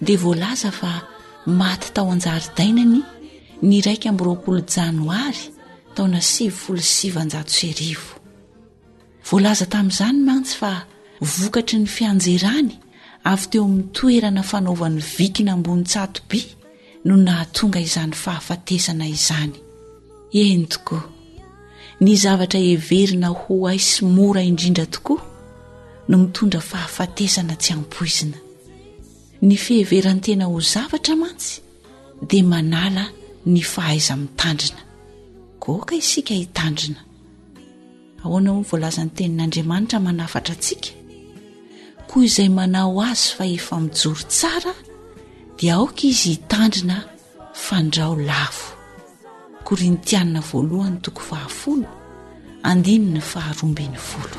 dia voalaza fa maty tao an-jaridainany ny iraika amby roapolo janoary taona sivifolo sy sivanjato sy arivo voalaza tamin'izany mantsy fa vokatry ny fianjerany avy teo amin'ny toerana fanaovan'ny vikina ambony tsatoby no nahatonga izany fahafatesana izany. Eny tokoa, ny zavatra heverina ho hay sy mora indrindra tokoa no mitondra fahafatesana tsy ampoizina. Ny fiheveran-tena ho zavatra mantsy dia manala ny fahaiza-mitandrina. Goaka isika hitandrina. Ahoana hoy ny voalazan'ny tenin'Andriamanitra manafatra antsika? Koa izay manao azy fa efa mijoro tsara dia aoka izy hitandrina fandrao lavo. Korintianina voalohany toko fahafolo andininy faharoa ambin'ny folo.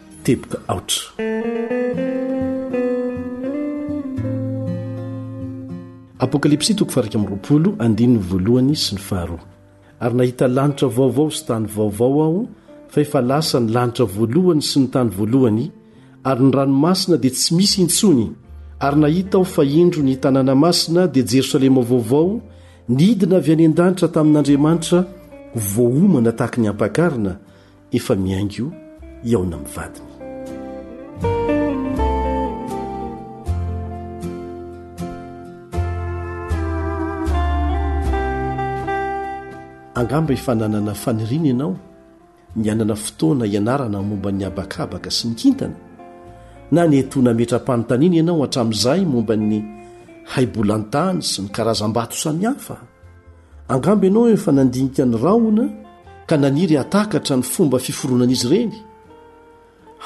Teboka aotra. Ary nahita lanitra vaovao sy tany vaovao aho, fa efa lasa ny lanitra voalohany sy ny tany voalohany, ary ny ranomasina dia tsy misy intsony. Ary nahita aho fa indro ny tanàna masina dia Jerosalema vaovao, nidina avy any an-danitra tamin'Andriamanitra, voaomana tahaka ny ampakarina, Efa mihaingo hihaona amin'ny vadiny. Angamba efa nanana faniriana ianao ny hanana fotoana hianarana ny momba ny habakabaka sy ny kintana, na nety-ho nametra-panontaniana ianao hatramin'izay momba ny haibolantany sy ny karazam-bato samihafa. Angamba ianao efa nandinika ny rahona ka naniry hahatakatra ny fomba fiforonan'izy ireny?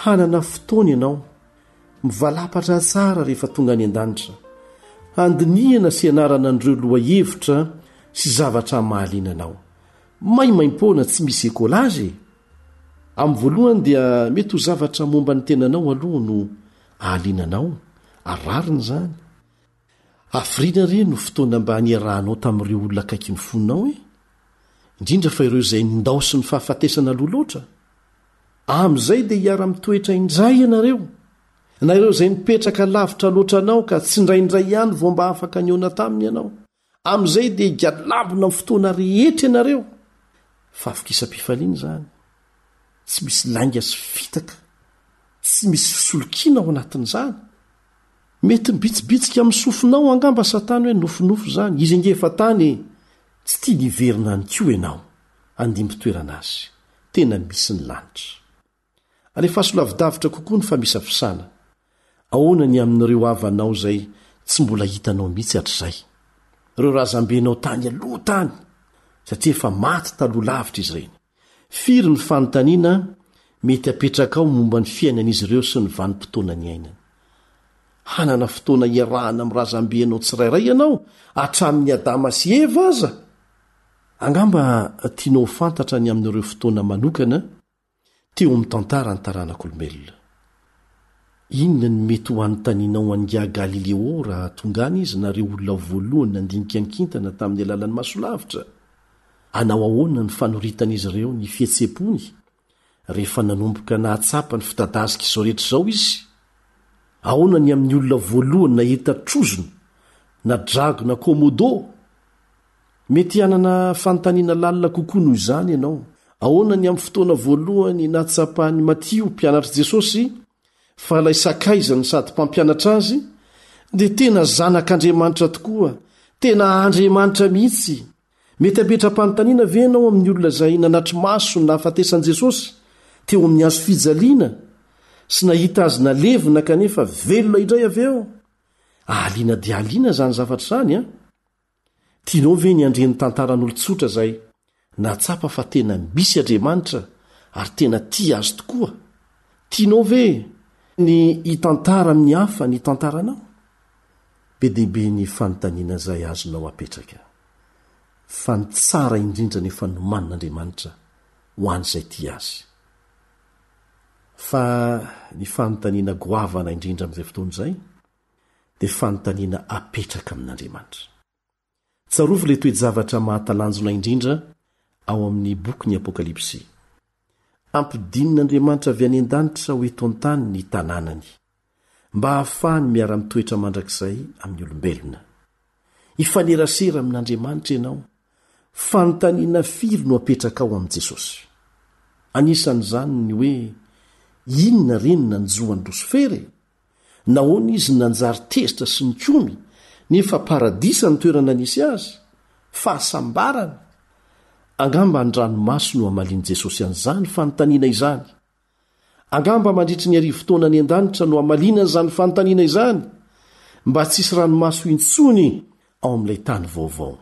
Hanana fotoana ianao, mivalapatra tsara rehefa tonga any an-danitra, handinihana sy hianarana an'ireo lohahevitra sy zavatra mahaliana anao. Maimaim-poana tsy misy écolage e! Amin'ny voalohany dia mety ho zavatra momba ny tenanao aloha no ahaliana anao, ary rariny izany. Hafiriana re no fotoana mba niarahanao tamin'ireo olona akaiky ny fonao e! indrindra fa ireo izay nindaosin'ny fahafatesana aloha loatra! amin'izay dia hiara-mitoetra indray ianareo! na ireo izay nipetraka lavitra loatra anao ka tsy indraindray ihany vao mba afaka nihaona taminy ianao! amin'izay dia higalabona amin'ny fotoana rehetra ianareo! favokisam-pifaliana izany! tsy misy lainga sy fitaka, tsy misy fisolokiana ao anatin'izany! Mety mibitsibitsika amin'ny sofinao angamba satana hoe nofinofy izany, izy ange efa tany e! Tsy tiany hiverina any koa ianao, handimby toerana azy. Tena misy ny lanitra. Alefaso lavidavitra kokoa ny famisafisana. Ahoana ny amin'ireo havanao izay tsy mbola hitanao mihitsy hatrizay? Ireo razambenao tany aloha tany, satria efa maty taloha lavitra izy ireny. Firy ny fanontaniana mety hapetrakao momba ny fiainan'izy ireo sy ny vanim-potoana niainany? Hanana fotoana hiarahana amin'ny razambe anao tsirairay ianao, hatramin'i Adama sy Eva aza? Angamba tianao ho fantatra ny amin'ireo fotoana manokana teo amin'ny tantaran'ny taranak'olombelona. Inona no mety ho anontaninao an'ingahy Galileo raha tonga any izy nareo olona voalohany nandinika ny kintana tamin'ny alalan'ny masolavitra? Hanao ahoana ny fanoritan'izy ireo ny fihetseham-pony rehefa nanomboka nahatsapa ny fitadazika izao rehetra izao izy? Ahoana ny amin'ny olona voalohany nahita trozona na dragona Komodo? Mety hanana fanontaniana lalina kokoa noho izany ianao. Ahoana ny amin'ny fotoana voalohany nahatsapan'i Matio, mpianatr'i Jesosy, fa ilay sakaizany sady mpampianatra azy dia tena Zanak'Andriamanitra tokoa, tena Andriamanitra mihitsy? Mety hametra-panontaniana ve ianao amin'ny olona izay nanatri-maso ny nahafatesan'i Jesosy teo amin'ny hazo fijaliana sy nahita azy nalevina kanefa velona indray avy eo? Ahaliana dia ahaliana izany zavatra izany, an? Tianao ve ny handre ny tantaran'olon-tsotra izay nahatsapa fa tena misy Andriamanitra ary tena tia azy tokoa? Tianao ve ny hitantara amin'ny hafa ny tantaranao? Be dia be ny fanontaniana izay azonao apetraka. Fa ny tsara indrindra anefa nomanin'Andriamanitra ho an'izay tia azy. Fa ny fanontaniana goavana indrindra amin'izay fotoana izay? dia fanontaniana apetraka amin'Andriamanitra. Tsarovy ilay toe-javatra mahatalanjona indrindra ao amin'ny bokin'ny Apokalypsy, Ampidinin'Andriamanitra avy any an-danitra ho eto an-tany ny tanànany, mba hahafahany miara-mitoetra mandrakizay amin'ny olombelona. Hifanerasera amin'Andriamanitra ianao. Fanontaniana firy no apetrakao amin'i Jesosy? Anisan'izany ny hoe, Inona re ny nanjo an'i Losifera e? Nahoana izy nanjary tezitra sy nikomy, nefa paradisa ny toerana nisy azy? Fahasambarana! Angamba an-dranomaso no hamalian'i Jesosy an'izany fanontaniana izany. Angamba mandritry ny arivo taona any an-danitra no hamaliana an'izany fanontaniana izany, mba tsy hisy ranomaso intsony ao amin'ilay tany vaovao.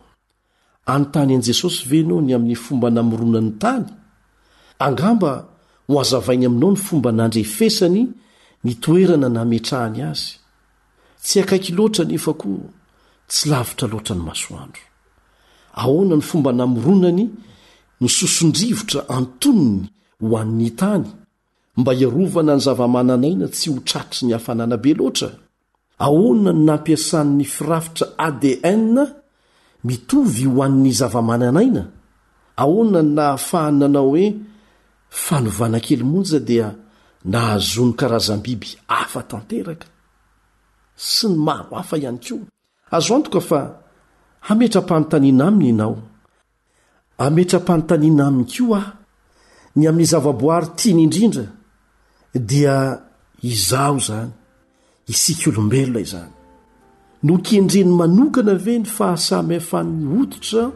Anontany an'i Jesosy ve ianao ny amin'ny fomba namoronany tany? Angamba hohazavainy aminao ny fomba nandrefesany ny toerana nametrahany azy. Tsy akaiky loatra anefa koa tsy lavitra loatra ny masoandro. Ahoana ny fomba namoronany ny soson-drivotra antonony ho an'ny tany, mba hiarovana ny zava-mananaina tsy ho tratry ny hafanana be loatra? Ahoana ny nampiasany ny firafitra ADN mitovy ho an'ny zavamananaina? Ahoana ny nahafahany nanao hoe fanovana kely monja dia nahazoany karazam-biby hafa tanteraka? Sy ny maro hafa ihany koa. Azo antoka fa hametra-panontaniana aminy ianao Ametra-panontaniana aminy koa aho, ny amin'ny zavaboary tiany indrindra dia izaho izany, isika olombelona izany. Nokendreny manokana ve ny fahasamihafan'ny hoditra,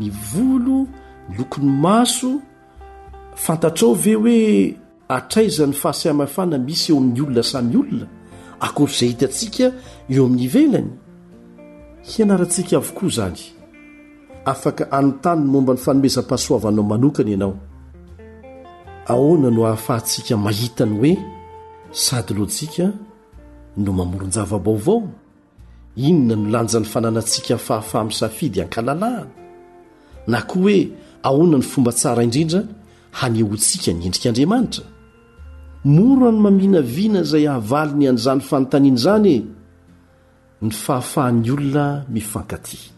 ny volo, ny lokon'ny maso, fantatrao ve hoe. Hatraiza ny fahasamihafana misy eo amin'ny olona samy olona, ankoatr'izay hitantsika eo amin'ny ivelany? Hianarantsika avokoa izany. Afaka hanontany ny momba ny fanomezam-pahasoavanao manokana ianao. Ahoana no ahafahantsika mahita ny hoe sady lojika no mamoron-java-baovao? Inona no lanjan'ny fananantsika ny fahafaha-misafidy an-kalalahana? Na koa hoe ahoana ny fomba tsara indrindra hanehoantsika ny endrik'Andriamanitra? Mora ny maminavina izay havaly ny an'izany fanontaniana izany e! Ny fahafahan'ny olona mifankatia.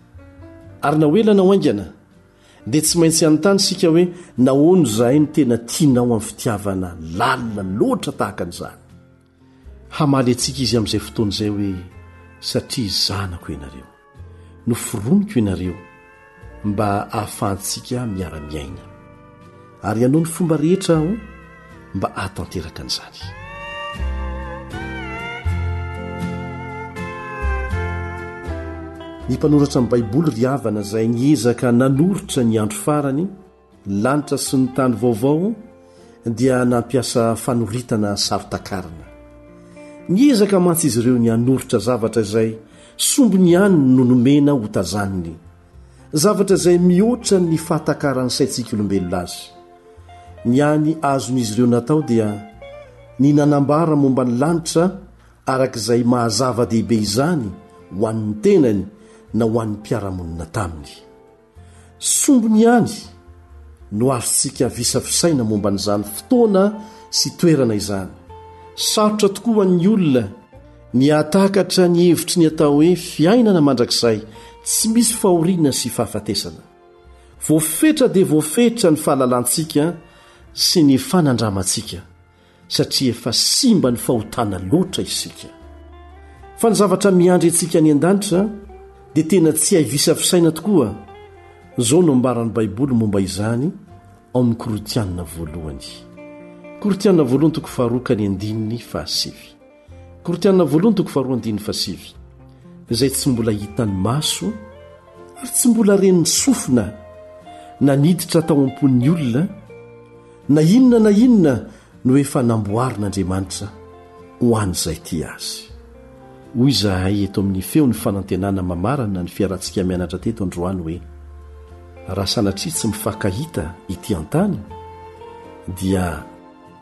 Ary na ho ela na ho haingana, dia tsy maintsy hanontany isika hoe nahoana izahay no tena tianao amin'ny fitiavana lalina loatra tahaka an'izany? Hamaly antsika Izy amin'izay fotoana izay hoe, Satria zanako ianareo. Noforoniko ianareo mba hahafahantsika miara-miaina. Ary hanao ny fomba rehetra Aho mba hahatanteraka an'izany. Ny mpanoratra ny Baiboly ry havana izay niezaka nanoritra ny andro farany, Ny lanitra sy ny tany vaovao dia nampiasa fanoritana saro-takarina. Niezaka mantsy izy ireo ny hanoritra zavatra izay sombiny ihany no nomena hotazaniny, zavatra izay mihoatra ny fahatakaran'ny saints'ikolombelona azy. Ny any azon'izy ireo natao dia ny nanambara momba ny lanitra araka izay maha-zava-dehibe izany ho an'ny tenany na ho an'ny mpiara-monina taminy. Sombiny ihany no azontsika visavisaina momba an'izany fotoana sy toerana izany. Sarotra tokoa ho an'ny olona ny hahatakatra ny hevitry ny atao hoe fiainana mandrakizay tsy misy fahoriana sy fahafatesana. Voafetra dia voafetra ny fahalalantsika sy ny fanandramantsika. satria efa simba ny fahotana loatra isika. Fa ny zavatra miandry antsika any an-danitra dia tena tsy hay visavisaina tokoa. Izao no ambaran'ny Baiboly momba izany ao amin'ny Korintiana voalohany. Korintiana voalohany toko faharoa ka ny andininy fahasivy. Korintiana voalohany toko faharoa andininy fahasivy, izay tsy mbola hitan'ny maso ary tsy mbola ren'ny sofina na niditra tao am-pon'ny olona na inona na inona no efa namboarin'Andriamanitra ho an'izay tia azy. Hoy izahay eto amin'ny Feon'ny Fanantenana mamarana ny fiarantsika mianatra teto androany hoe, Raha sanatria tsy mifankahita ity an-tany, dia.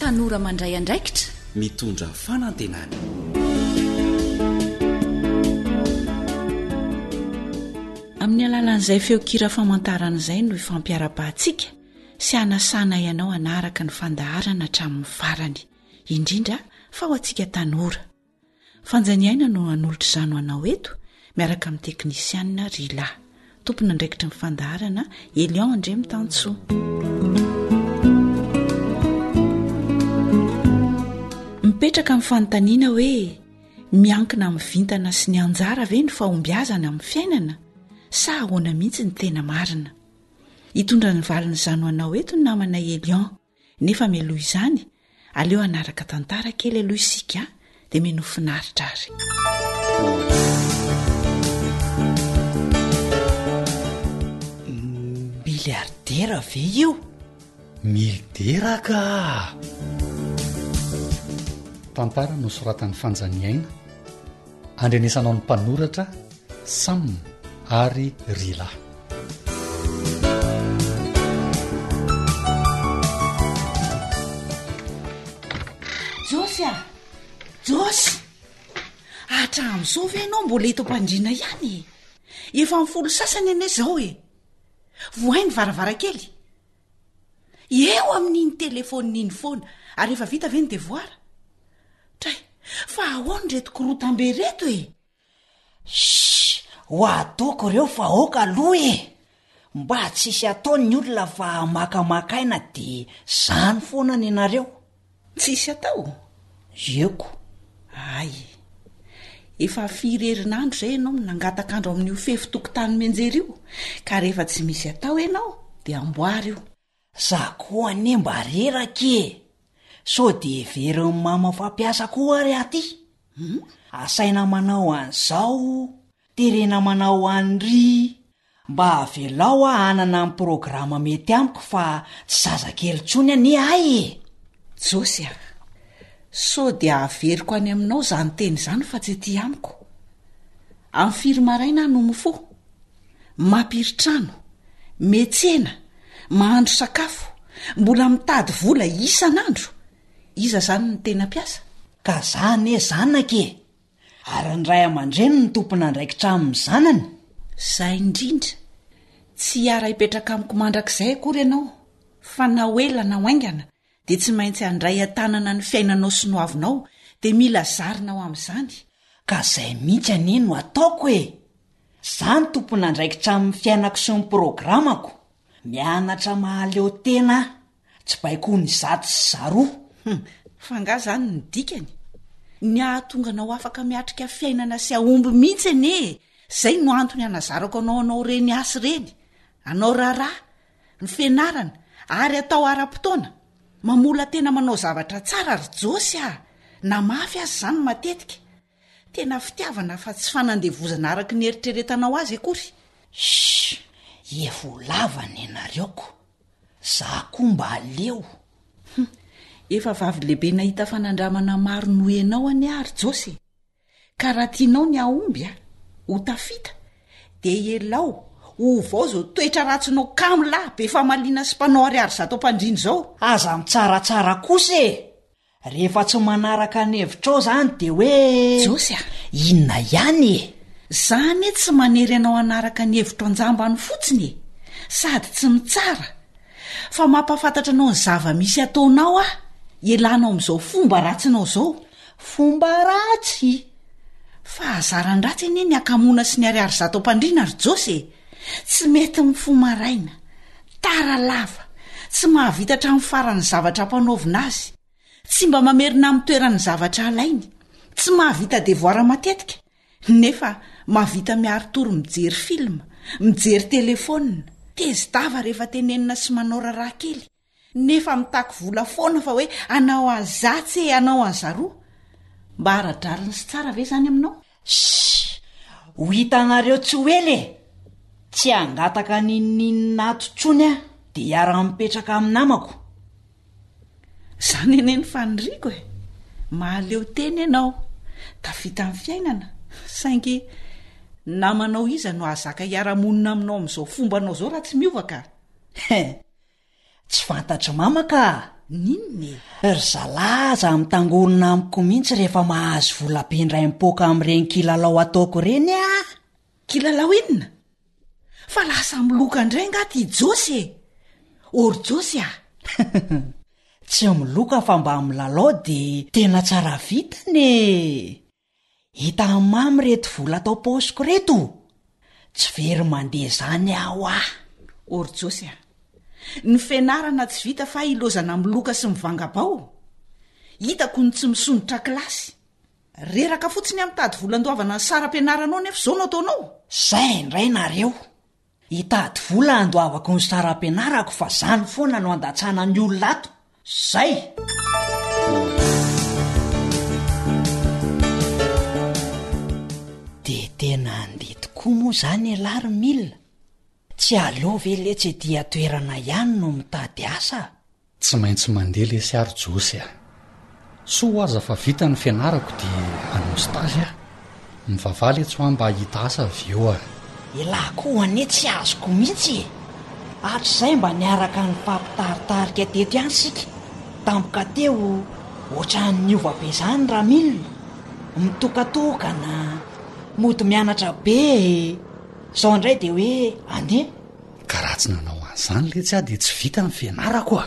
Tanora mandray andraikitra, mitondra fanantenana. Amin'ny alalan'izay feon-kira famantarana izay no ifampiara-bahantsika sy hanasanay anao hanaraka ny fandaharana hatramin'ny farany, indrindra fa ho antsika tanora. Fanjaniaina no hanolotra izany ho anao eto miaraka amin'ny teknisianina Rila. Tompon'andraikitra ny fandaharana Elion Andriamitansoa. Mipetraka amin'ny fanontaniana hoe miankina amin'ny vintana sy ny anjara ve ny fahombiazana amin'ny fiainana sa ahoana mihitsy ny tena marina? Hitondra ny valin'izany ho anao eto ny namana Elion. Nefa mialoha izany, aleo hanaraka tantara kely aloha isika dia mino finaritra ary. Miliardera ve io? Milidera ka! Tantara nosoratan'i Fanja Niaina. andrenesanao ny mpanoratra sam ary rylah josy a josy atra am'izao ve ianao mbola eto ampandriana ihany e efa ny folo sasany ane zao e vohay ny varavara kely eo amin'iny telefonina iny foana ary efa vita ve ny devoira Dray! Fa ahoana ireto korotambe ireto e? Shh! Ho ataoko ireo fa aoka aloha e! Mba tsy hisy ataony ny olona fa makamaka aina dia izany foana ny anareo. Tsy hisy atao? Ieko. Hay e! Efa firy herinandro izay ianao no nangataka andro amin'io fefy tokontany mianjera io ka rehefa tsy misy atao ianao dia amboary io. Za koa anie mba reraka e! Sao dia heverin'i mama fa mpiasa koa ary aty? Hum, asaina manao an'izao, terena manao an'ry, mba avelao aho hanana ny programa mety amiko fa tsy zazakely intsony anie ahy e! Josy a! Sao dia averiko any aminao izany teny izany fa tsy aty amiko. Amin'ny firy maraina aho no mifoha? mampiry trano, metsena, mahandro sakafo, mbola mitady vola isan'andro, iza zany no tena mpiasa? Ka za anie zanaka e! Ary ny ray aman-dreny no tompon'andraikitra amin'ny zanany? Zay indrindra! Tsy hiara-hipetraka amiko mandrakizay akory ianao fa na ho ela na ho haingana dia tsy maintsy handray an-tanana ny fiainanao sy ny hoavinao dia mila zarina ao amin'izany, ka izay mihitsy anie no ataoko e! Za no tompon'andraikitra amin'ny fiainako sy ny programako, mianatra mahaleo tena aho, tsy baikoina izato sy zaroa. Hum, fa angaha izany no dikany? Ny hahatonga anao afaka miatrika fiainana sy hahomby mihitsy anie e! Izay no antony hanazarako anao hanao ireny asa ireny, hanao raharaha, Ny fianarana, ary atao ara-potoana. Mamola tena manao zavatra tsara ry Josy ah! Na mafy aza izany matetika. Tena fitiavana fa tsy fanandevozana araka ny eritreretanao azy akory. Shh! Efa ho lava ny anareo ko! Za koa mba leo! Hum! Efa vavy lehibe nahita fanandramana maro noho ianao anie aho ry Josy e! Ka raha tianao ny hahomby a, ho tafita, dia ialao, ovao izao toetra ratsinao kamo lahy, be famaliana sy mpanao ariary zato am-pandriana izao. Aza mitsaratsara kosa e! Rehefa tsy manaraka ny hevitrao izany dia hoe Jiosy a! inona ihany e! Za anie tsy manery anao hanaraka ny hevitro an-jambany fotsiny e! sady tsy mitsara, fa mampahafantatra anao ny zava-misy ataonao aho, ialànao amin'izao fomba ratsinao izao. Fomba ratsy! Fahazaran-dratsy anie ny hakamoana sy ny ariary zato am-pandriana ry Josy e! Tsy mety mifoha maraina, tara lava, tsy mahavita hatramin'ny farany ny zavatra ampanaovina azy, tsy mba mamerina amin'ny toerany ny zavatra alainy, tsy mahavita devoara matetika, nefa mahavita miharo tory mijery filma, mijery telefaonina, tezi-dava rehefa tenenina sy manao raharaha kely. nefa mitaky vola foana fa hoe anao azatsy e anao azaroa mba ara-drariny sy tsara ve zany aminao? Shhh! Ho hitanareo tsy ho ela e! Tsy hangataka n'inon'inona ato tsony aho dia hiara-mipetraka amin'ny namako. Zany anie ny faniriako e! Mahaleo tena ianao, tafita amin'ny fiainana, saingy namanao iza no hahazaka hiara-monina aminao amin'izao fombanao izao raha tsy miova ka? He! Tsy fantatry mama ka! N'inona e? Ry zalahy aza mitangorona amiko mihitsy rehefa mahazo volabe indray mipoaka amin'ireny kilalao ataoko ireny aho! Kilalao inona? Fa lasa miloka indray angaha ity Josy e! O ry Josy a! Tsy miloka fa mba milalao dia tena tsara vitana e! Hita hamamo ireto vola ato am-paosiko ireto o! Tsy very mandeha izany aho a! Or Josy a! Ny fianarana tsy vita fa ilaozana miloka sy mivanga-bao. Hitako ny tsy misondrotra kilasy. Reraka fotsiny aho mitady vola andoavana ny saram-pianaranao nefa izao no ataonao? Izay indray nareo! Hitady vola handoavako ny saram-pianarako fa zany foana no andatsana ny olona ato. Zay! Dia tena handeha tokoa moa izany ialahy ry Mila? Tsy aleo ve letsy ety an-toerana ihany no mitady asa? Tsy maintsy mandeha lesy ary Josy a! Soa aza fa vita ny fianarako dia hanao stage aho. Mivavaha letsy hoa mba hahita asa avy eo a! Elah koa anie tsy azoko mihitsy e! Hatrizay mba niaraka nifampitaritarika teto ihany isika, tampoka teo ohatran'ny niova be izany Ramil! Mitokatokana, mody mianatra be e! Izao indray dia hoe andeha! Ka raha tsy nanao an'izany letsy aho dia tsy vita ny fianarako a!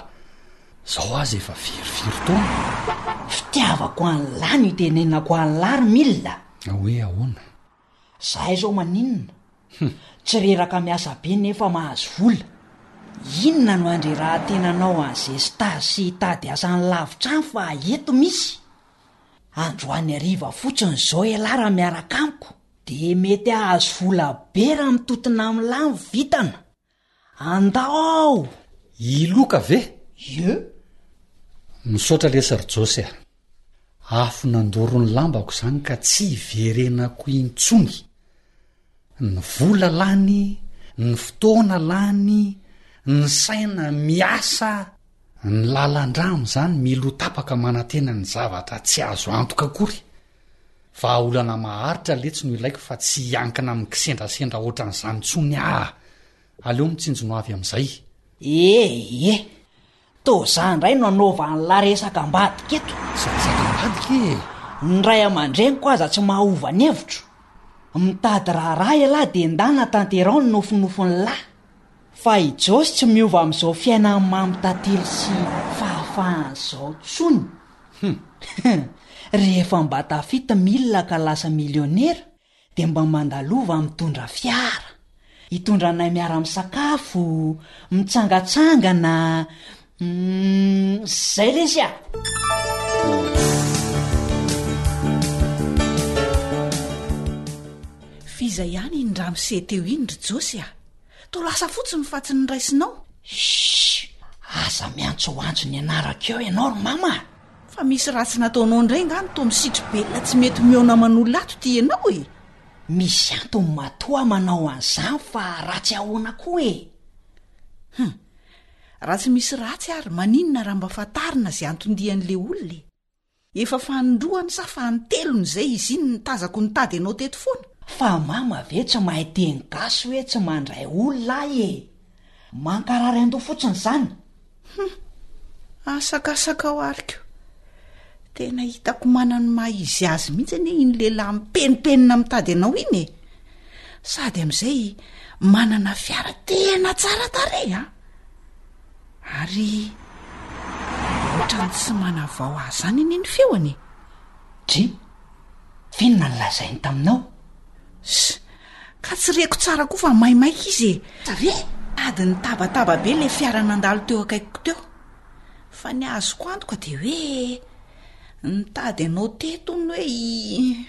Izao aza efa verifiry taona e! Fitiavako an'lah no itenenako an'lah ry Mila! Hoe ahoana? Zah izao maninona? Tsy reraka miasa be nefa mahazo vola. Inona no handrerahan-tenanao an'izay stage sy hitady asa any lavitra any fa eto misy? Androany hariva fotsiny izao ialahy raha miaraka amiko. Dia mety hahazo vola be raha mitontona amin'ny lahy ny vintana. Andao aho! I Loka ve? Ie! Misaotra lesy ry Josy a! Afo nandoro ny lambako izany ka tsy hiverenako intsony. Ny vola lany, ny fotoana lany, ny saina miasa, ny lalan-drà amin'izany milo tapaka manantena ny zavatra tsy azo antoka akory. Vahaolana maharitra letsy no ilaiko fa tsy hiankina amin'ny kisendrasendra ohatran'izany intsony aho. Aleo mitsinjona avy amin'izay. Ee, toa izaho indray no hanaova an'la resaka ambadika eto. Tsy resaka ambadika e! Ny ray aman-dreniko aza tsy mahahova ny hevitro. Mitady raharaha ialahy dia ndana tanterao ny nofinofin'la. Fa i Josy tsy miova amin'izao fiainany mamy tantely sy fahafahany izao tsony. Hum. Rehefa mba tafita milina ka lasa milionera dia mba mandalova mitondra fiara. Hitondra anay miara-misakafo, mitsangatsangana, Humm zay lesy a! F'iza ihany iny ramose teo iny ry Josy a! Toa lasa fotsiny fa tsy niraisinao! Shh! Aza miantsoantso ny anarako eo ianao ry mama a! Fa misy ratsy nataonao indray nga no toa misitribelona tsy mety mihaona aman'olona ato ty ianao e! Misy antony matoa manao an'izany fa ratsy ahoana koa e! Hum! Raha tsy misy ratsy ary, maninona raha mba fantarina izay anton-dian'ilay olona e? Efa fanindroany sa fanintelony izay izy iny no tazako nitady anao teto foana? Fa mama ve tsy mahay teny gasy hoe tsy mandray olona ahy e! Mankarary an-doha fotsiny izany! Hum! Asakasaka aho ary ko! Tena hitako manana ny maha izy azy mihitsy anie iny lehilahy mipenipenina mitady anao iny e! Sady amin'izay manana fiara tena tsara tarehy a! Ary ohatrany tsy manavao ahy izany anie ny feony e! Dry, f'inona no lazainy taminao? Sy, ka tsy reko tsara koa fa maimaika izy e! Sa ve sady nitabataba be ilay fiara nandalo teo akaikiko teo? Fa ny azoko antoka dia hoe nitady anao teto hono hoe i.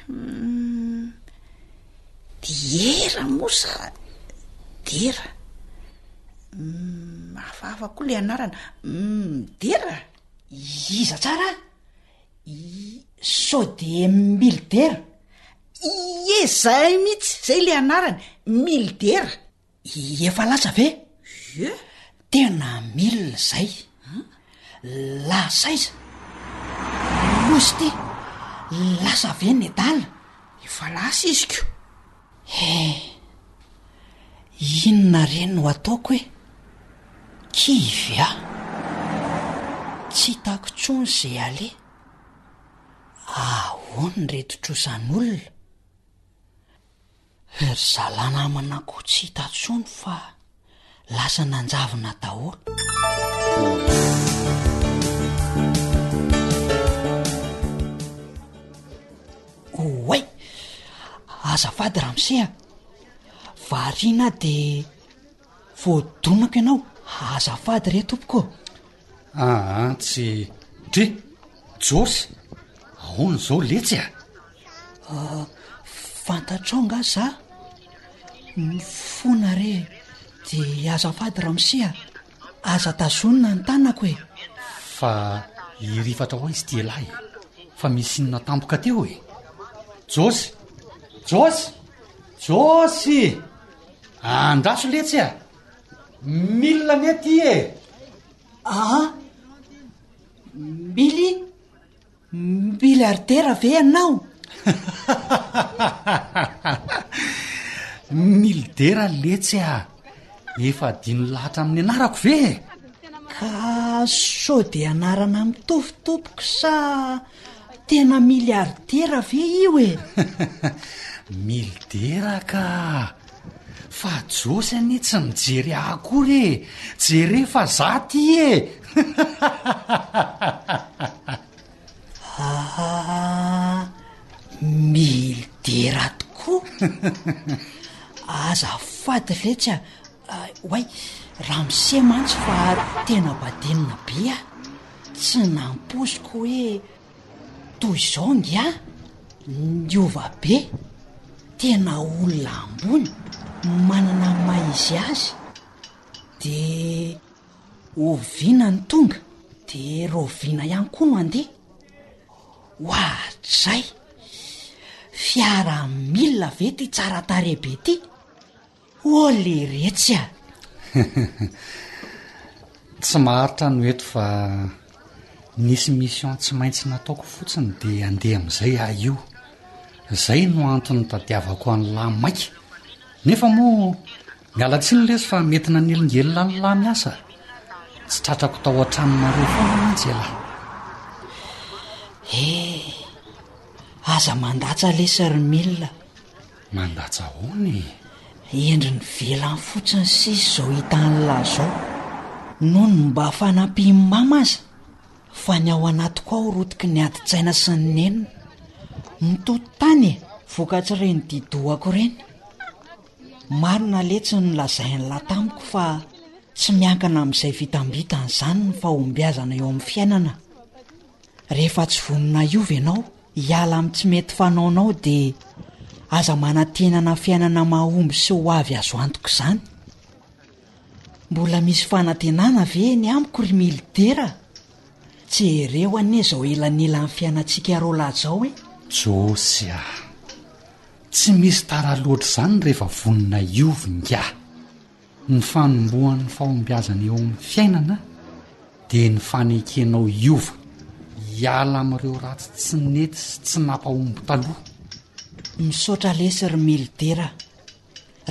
Diera moa sa Dera? Hum, hafahafa koa ilay anarana. Hum, Dera? Iza tsara? I sao dia mily dera? Ie, izay mihitsy, izay ilay anarany, mily dera. Efa lasa ve? Ye. Tena mila izay. Lasa aiza? Loza ity. Lasa ve ny adala? Efa lasa iziko. Eh, inona re no ataoko e? Kivy ah. Tsy hitako intsony izay aleha. Ahoana ireto trozan'olona? Ry zala namana koa tsy hita tsony fa lasa nanjavona daholo. Oay! Azafady ramose a! Variana de. Voadonako ianao, azafady re tompoko. Aa, tsy dry, Josy, ahoana izao letsy a? Ah, fantatrao nga za? Ny fona re, de azafady ramose a, aza tazonina ny tanako e. Fa hirifatra ho aizy ty elahy e, fa misy inona tampoka teo e. Josy, Josy, Josy! Andraso letsy a! Mila anie ity e! Aa! Mily? Milliardaire ve ianao? Milidera letsy a! Efa adino lahatra amin'ny anarako ve e? Ka sao dia anarana mitovy tompoko sa? Tena miliardera ve io e? Milidera ka! Fa Josy anie tsy mijery ahy akory e! Jereo fa za ty e! Ah, milidera tokoa! Azafady letsy a! Oay, ramose mantsy fa tena badinina be aho. Tsy nampoiziko hoe toy izao ngiahy. Niova be. Tena olona ambony, manana ny maha izy azy. Dia oviana no tonga, dia raoviana ihany koa no handeha. Ohatrizay. Fiaramila ve ity tsara tarehy be ity? Oh leretsy a! Tsy maharitra no eto fa nisy mission tsy maintsy nataoko fotsiny de andeha amin'izay aho io. Zay no antony nitadiavako an'lah maika. Nefa moa miala tsiny lesy fa mety nanelingelina an'lah miasa. Tsy tratrako tao an-tranonareo foana mantsy elah. Eh, aza mandatsa lesy ry Mila Mandatsa ahoana e! Endriny velany fotsiny sisa izao hita an'lah izao. Nony mba fanampian'i Mama aza fa ny ao anatiko ao rotiky ny adin-tsaina sy ny nenina. Mitoto tany e, vokatr'ireny didohako ireny. Marina letsy ny nolazain'lah tamiko fa tsy miankina amin'izay vitambitany izany ny fahombiazana eo amin'ny fiainana. Rehefa tsy vonona hiova ianao hiala amin'ny tsy mety fanaonao dia aza manantenana fiainana mahomby sy ho avy azo antoka izany. Mbola misy fanantenana ve eny amiko ry Milidera? Jereo anie izao elanelan'ny fiainantsika roa lahy izao e! Josy ah! Tsy misy tara loatra izany rehefa vonona hiova ingahy. Ny fanombohan'ny fahombiazana eo amin'ny fiainana dia ny fanekenao hiova, hiala amin'ireo ratsy tsy nety sy tsy nampahomby taloha. Misaotra lesy ry mily dera.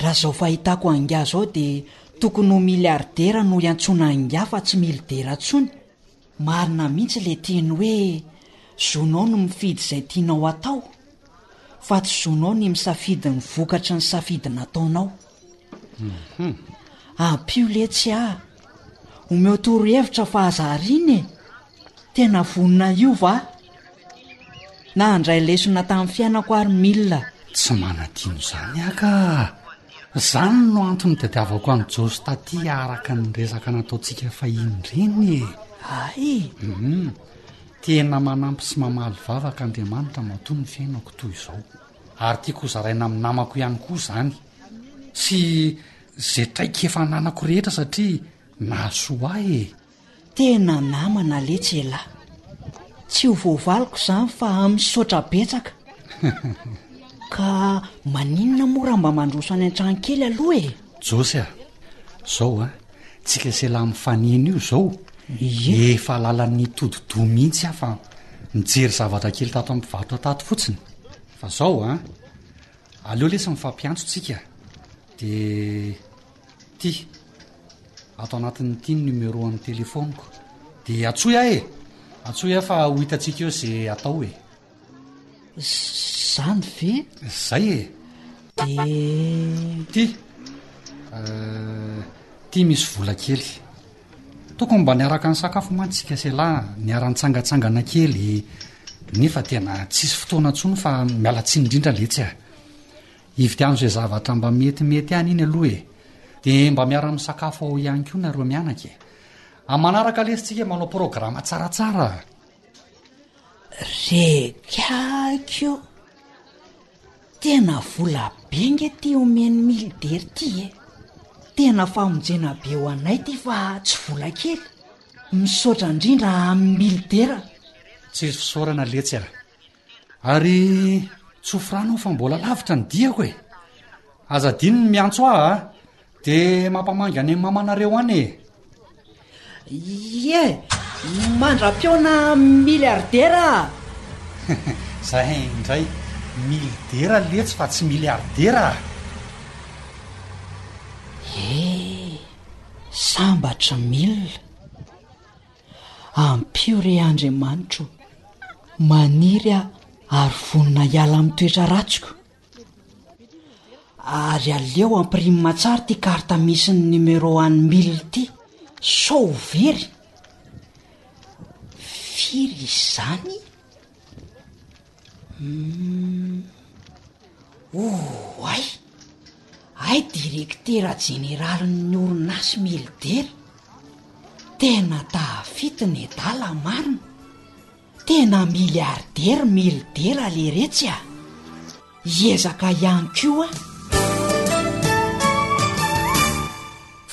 Raha zao fahitako an'ingahy zao dia tokony ho miliardera no hiantsoana an'ingahy fa tsy mily dera tsony. Marina mihitsy ilay teny hoe zonao ny mifidy izay tianao hatao fa tsy zonao ny misafidy ny vokatry ny safidy nataonao. Mhm. Ampio letsy ah. Omeo torohevitra fa aza ariana e. Tena vonona hiova aho. Na handray lesona tamin'ny fiainako ary mila. Tsy manadino izany aho ka! Izany no antony nitadiavako an'i Josy taty araka ny resaka nataontsika fahiny ireny e! Hay e! Hum, tena manampy sy mamaly vavaka Andriamanitra matoa ny fiainako toy izao. Ary tiako hozaraina amin'ny namako ihany koa izany. Sy izay traikefa ananako rehetra satria nahasoa ahy e! Tena namana letsy elah. Tsy ho voavaliko izany fa misaotra betsaka. Ka maninona moa raha mba mandroso any an-trano kely aloha e? Josy a, izao an, tsika sy elah mifanena io izao, efa lalan'ny todi-doha mihitsy aho fa nijery zavatra kely tato amin'ny mpivarotra tato fotsiny. Fa izao an, aleo lesy mifampiantso tsika dia. Ty. Ato anatiny ity ny numéro an'ny téléphone-ko. Dia antsoy ahy e! Antsoy ahy fa ho hitantsika eo ze atao e! Zany ve? Zay e! Dia. Ty. Euh, ty misy vola kely. Tokony mba niaraka nisakafo mantsy tsika sy elah, niara-nitsangatsangana kely, nefa tena tsisy fotoana intsony fa miala tsiny indrindra letsy a! Ividiano izay zavatra mba metimety any iny aloha e! Dia mba miara misakafo ao ihany koa nareo mianaka e! Amin'ny manaraka lesy tsika manao programa tsaratsara a! Reggac io. Tena vola be nge ty omen'i Mily Dery ty e. Tena famonjena be ho anay ty fa tsy vola kely. Misaotra indrindra amin'i Mily Dera. Tsisy fisaorana letsy a. Ary tsy ho frana aho fa mbola lavitra ny diako e. Aza adino ny miantso ahy a. Dia mampamangy any amin'ny mamanareo any e. Ie, mandra-pihaona miliardera a. Zay indray, milidera letsy fa tsy miliardera a. Ie, sambatra mil. Ampio re Andriamanitra o! Maniry aho ary vonona hiala amin'ny toetra ratsiko. Ary aleo ampirime tsara ity carte misy ny numéro an'i Mille ity sao ho very. Firy izany? Humm. Oay. Hay direktera jeneralin'ny orinasy Milder. Tena tafita nedala marina. Tena milliardaire Milder leretsy a. Hiezaka ihany koa aho.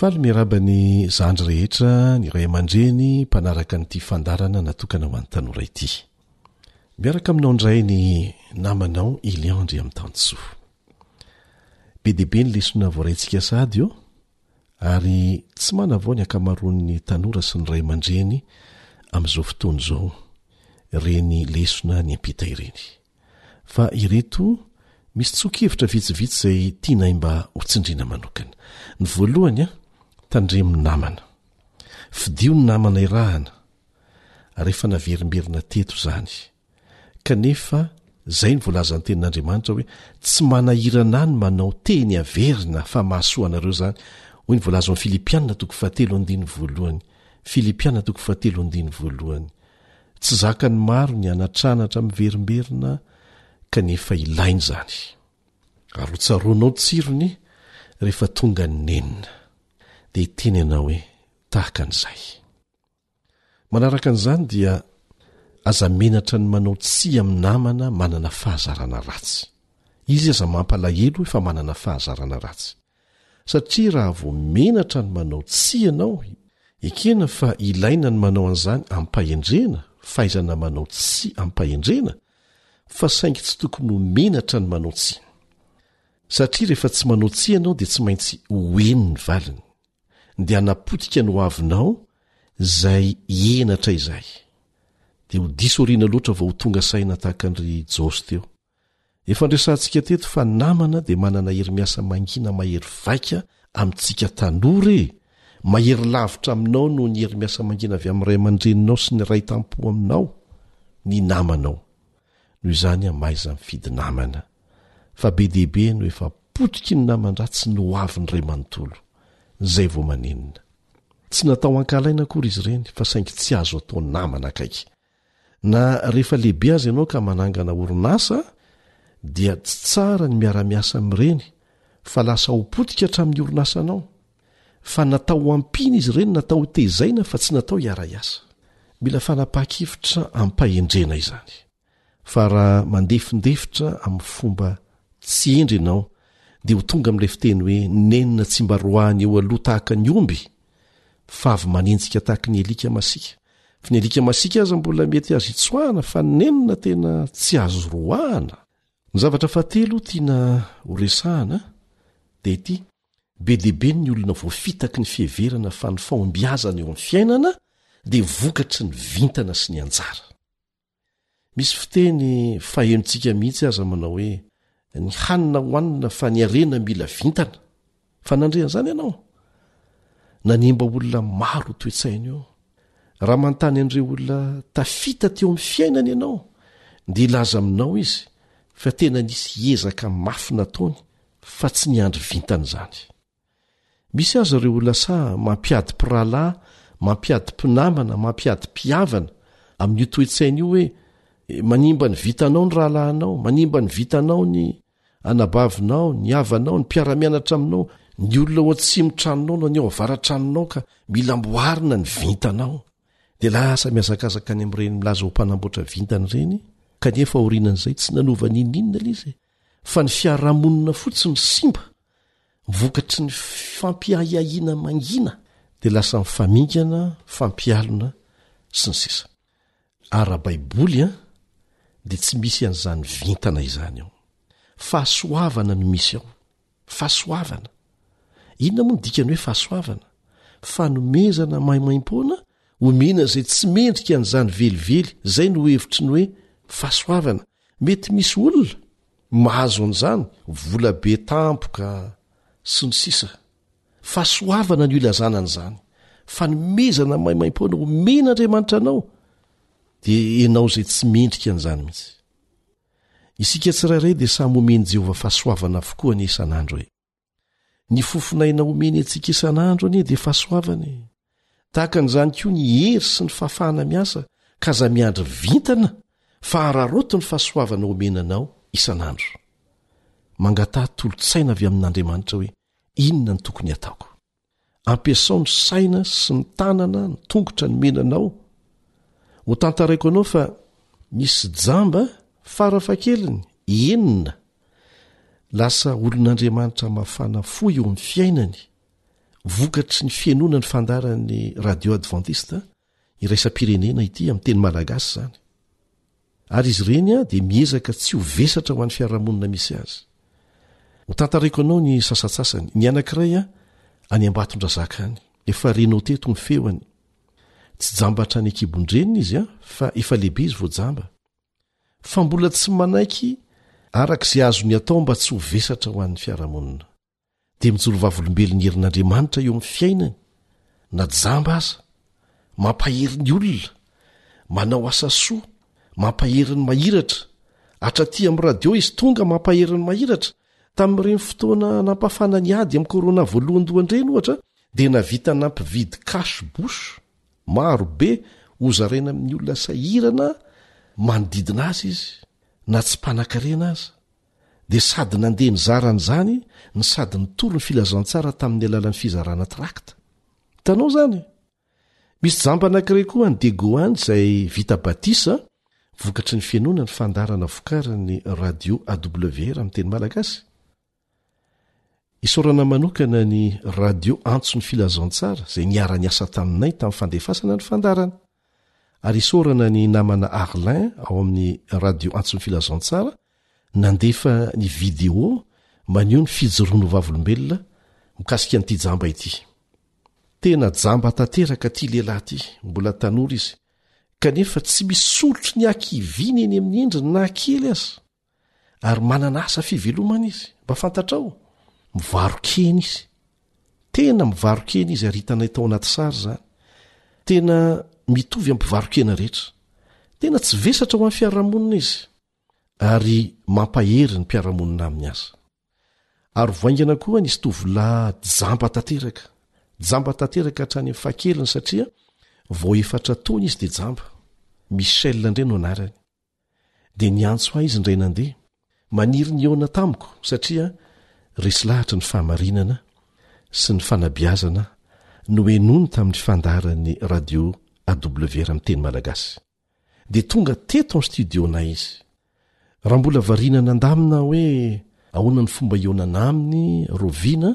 Faly miaraba ny zandry rehetra, ny ray aman-dreny mpanaraka an'ity fandaharana natokana ho an'ny tanora ity. Miaraka aminao indray ny namanao i Liandry amin'i Tanisoa. Be dia be ny lesona voaraintsika sady ô, ary tsy manavao ny ankamaroan'ny tanora sy ny ray aman-dreny amin'izao fotoana izao ireny lesona niampita ireny. Fa ireto misy tsoa-kevitra vitsivitsy izay tianay mba ho tsindriana manokana. Ny voalohany, tandremo ny namana. Fidio ny namana irahana. rehefa naverimberina teto izany. Kanefa izay no voalazan'ny Tenin'Andriamanitra hoe, Tsy manahirana ahy ny manao teny averina, fa mahasoa anareo izany, hoy ny voalaza ao amin'ny Filipiana toko fahatelo andininy voalohany, Filipiana toko fahatelo andininy voalohany. Tsy zakan'ny maro ny hanatranatra miverimberina, kanefa ilaina izany. Ary hotsaroanao ny tsirony rehefa tonga ny nenina. Dia hiteny ianao hoe, Tahaka an'izay. Manaraka an'izany dia aza menatra ny manao tsia amin'ny namana manana fahazarana ratsy. Izy aza mampalahelo efa manana fahazarana ratsy. Satria raha vao menatra ny manao tsia ianao, ekena fa ilaina ny manao an'izany amim-pahendrena, fahaizana manao tsia amim-pahendrena, fa saingy tsy tokony ho menatra ny manao tsia. Satria rehefa tsy manao tsia ianao dia tsy maintsy ho eny ny valiny. dia hanapotika ny hoavinao izay henatra izay. Dia ho diso aoriana loatra vao ho tonga saina tahaka an ry Josy teo. Efa niresahantsika teto fa namana dia manana hery miasa mangina mahery vaika amintsika tanora e! Mahery lavitra aminao noho ny hery miasa mangina avy amin'ny ray aman-dreninao sy ny ray tam-po aminao ny namanao. noho izany aho mahaiza mifidy namana fa be dia be no efa potiky ny naman-dratsy ny ho avin'ny ray manontolo izay vao manenina tsy natao hankalaina akory izy ireny fa saingy tsy azo atao namana akaiky na rehefa lehibe azy ianao ka manangana orinasa dia tsy tsara ny miara-miasa amin'ireny fa lasa ho potika hatramin'ny orinasanao fa natao ho ampiana izy ireny, natao ho tezaina fa tsy natao hiara-hiasa. Mila fanapahan-kevitra amim-pahendrena izany. Fa raha mandefindefitra amin'ny fomba tsy hendry ianao dia ho tonga amin'ilay fiteny hoe nenina tsy mba roahina eo aloha tahaka ny omby fa avy manenjika tahaka ny alika masiaka. Fa ny alika masiaka aza mbola mety azo itsoahana fa ny nenina tena tsy azo roahina. Ny zavatra fahatelo tiana horesahana dia ity. Be dia be ny olona voafitaky ny fiheverana fa ny fahombiazana eo amin'ny fiainana dia vokatry ny vintana sy ny anjara. Misy fiteny fahenontsika mihitsy aza manao hoe, Ny hanina hohanina fa ny harena mila vintana. Fa nandre an'izany ianao? Nanimba olona maro io toe-tsaina io. Raha manontany an'ireo olona tafita teo amin'ny fiainany ianao, dia hilaza aminao izy fa tena nisy ezaka mafy nataony fa tsy niandry vintana izany misy aza ireo olona saha mampiady mpirahalahy mampiady mpinamana mampiady mpihavana amin'io toetsaina io hoe manimba ny vitanao ny rahalahinao manimba ny vitanao ny anabavinao ny havanao ny mpiaramianatra aminao ny olona ao an-tsimitranonao no any ao avaratranonao ka mila mboarina ny vintanao dia lasa mihazakazaka any amin'ireny milaza ho mpanamboatra vintana ireny kanefa aorianan'izay tsy nanova n'inon'inona ilay izy e. fa ny fiarahamonina fotsiny no simba vokatry ny fampiahiahiana mangina dia lasa mifamingana fampialona sy ny sisa ara baiboly an dia tsy misy an'izany vintana izany ao fahasoavana no misy ao Fahasoavana. Inona moa ny dikany hoe fahasoavana? Fanomezana maimaim-poana omena izay tsy mendrika an'izany velively, izay no hevitry ny hoe fahasoavana. Mety misy olona mahazo an'izany, vola be tampoka sy ny sisa. Fahasoavana no ilazana an'izany. Fanomezana maimaim-poana omen'Andriamanitra anao dia ianao izay tsy mendrika an'izany mihitsy. Isika tsirairay dia samy omen'i Jehovah fahasoavana avokoa anie isan'andro e! Ny fofon'aina omeny antsika isan'andro anie dia fahasoavana e! Tahaka an'izany koa ny hery sy ny fahafahana miasa ka aza miandry vintana fa hararaoty ny fahasoavana omena anao isan'andro. Mangataha tolo-tsaina avy amin'Andriamanitra hoe inona no tokony hataoko. ampiasao ny saina sy ny tanana ny tongotra ny menanao ho tantaraiko anao fa misy jamba farafahakeliny enina lasa olon'andriamanitra mafana fo eo amin'ny fiainany vokatry ny fiainoana ny fandaran'ny radio advantista iraisam-pirenena ity amin'ny teny malagasy izany ary izy ireny dia miezaka tsy ho vesatra ho an'ny fiarahamonina misy azy ho tantaraiko anao ny sasatsasany ny anankiray a any ambatondrazaka any efa renao teto ny feoany tsy jambatra any ankibondrenina izy a fa efa lehibe izy vao jamba fa mbola tsy manaiky araka izay azony atao mba tsy ho vesatra ho an'ny fiarahamonina dia mijoro vavolombelon'ny herin'Andriamanitra eo amin'ny fiainany na jamba aza mampahery ny olona manao asa soa mampahery ny mahiratra atraty amin'ny radio izy tonga mampahery ny mahiratra tamin'ireny fotoana nampafana ny ady amin'ny korona voalohandohan'ireny ohatra dia navita nampividy cash bouch maro be hozaraina amin'ny olona sahirana manodidina azy izy na tsy mpanankarena aza dia sady nandeha nizara an'izany no sady nitory ny filazantsara tamin'ny alalan'ny fizarana trakta. Hitanao izany? Misy jamba anankiray koa any Degoan izay vita batisa vokatry ny fihainoana ny fandaharana vokarin'ny Radio AWR amin'ny teny malagasy. Isaorana manokana ny Radio Antso ny Filazantsara izay niara-niasa taminay tamin'ny fandefasana ny fandaharana. Ary isaorana ny namana Arlin ao amin'ny Radio Antso ny Filazantsara nandefa ny vidéo maneho ny fijoroany ho vavolombelona mikasika an'ity jamba ity. Tena jamba tanteraka ity lehilahy ity, mbola tanora izy kanefa tsy misy solotry ny hakiviana eny amin'ny endriny na kely aza. ary manana asa fivelomana izy mba fantatrao mivarokena izy tena mivarokena izy ary hitanay tao anaty sary izany tena mitovy ampivarokena rehetra tena tsy vesatra ho an'ny fiarahamonina izy ary mampahery ny mpiarahamonina aminy aza ary vaingana koa nisy tovolahy jamba tanteraka jamba tanteraka hatrany amin'ny fahakeliny satria vao efatra taona izy dia jamba michel indray no anarany Dia niantso ahy izy indray nandeha. Maniry ny hihaona tamiko satria resy lahatra ny fahamarinana sy ny fanabeazana nohenony tamin'ny fandaharan'ny radio AWR amin'ny teny malagasy. Dia tonga teto amin'ny studio-nay izy. Raha mbola variana nandamina hoe ahoana ny fomba hihaonana aminy Roviana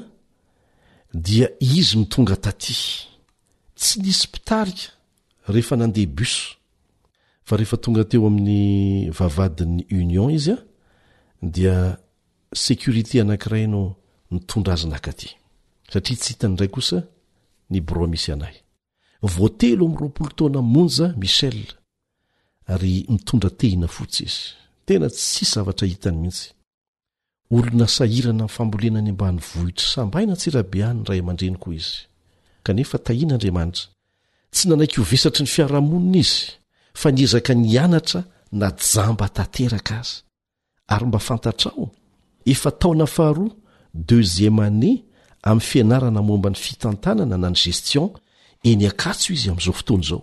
dia izy no tonga taty. Tsy nisy mpitarika rehefa nandeha bus fa rehefa tonga teo amin'ny vavahadin'ny union izy a dia securite anankiray no nitondra azy naka aty satria tsy hitany indray kosa ny birao misy anay vao telo amby roapolo taona monja michel ary mitondra tehina fotsy izy tena tsy zavatra hitany mihitsy Olona sahirana amin'ny fambolena any ambanivohitr'i Sambaina Antsirabe any ny ray aman-dreny koa izy. Kanefa tahian'Andriamanitra. Tsy nanaiky ho vesatry ny fiarahamonina izy fa niezaka nianatra na jamba tanteraka aza. Ary mba fantatrao? Efa taona faharoa, deuxième année, amin'ny fianarana momba ny fitantanana na ny gestion eny Ankatso izy amin'izao fotoana izao.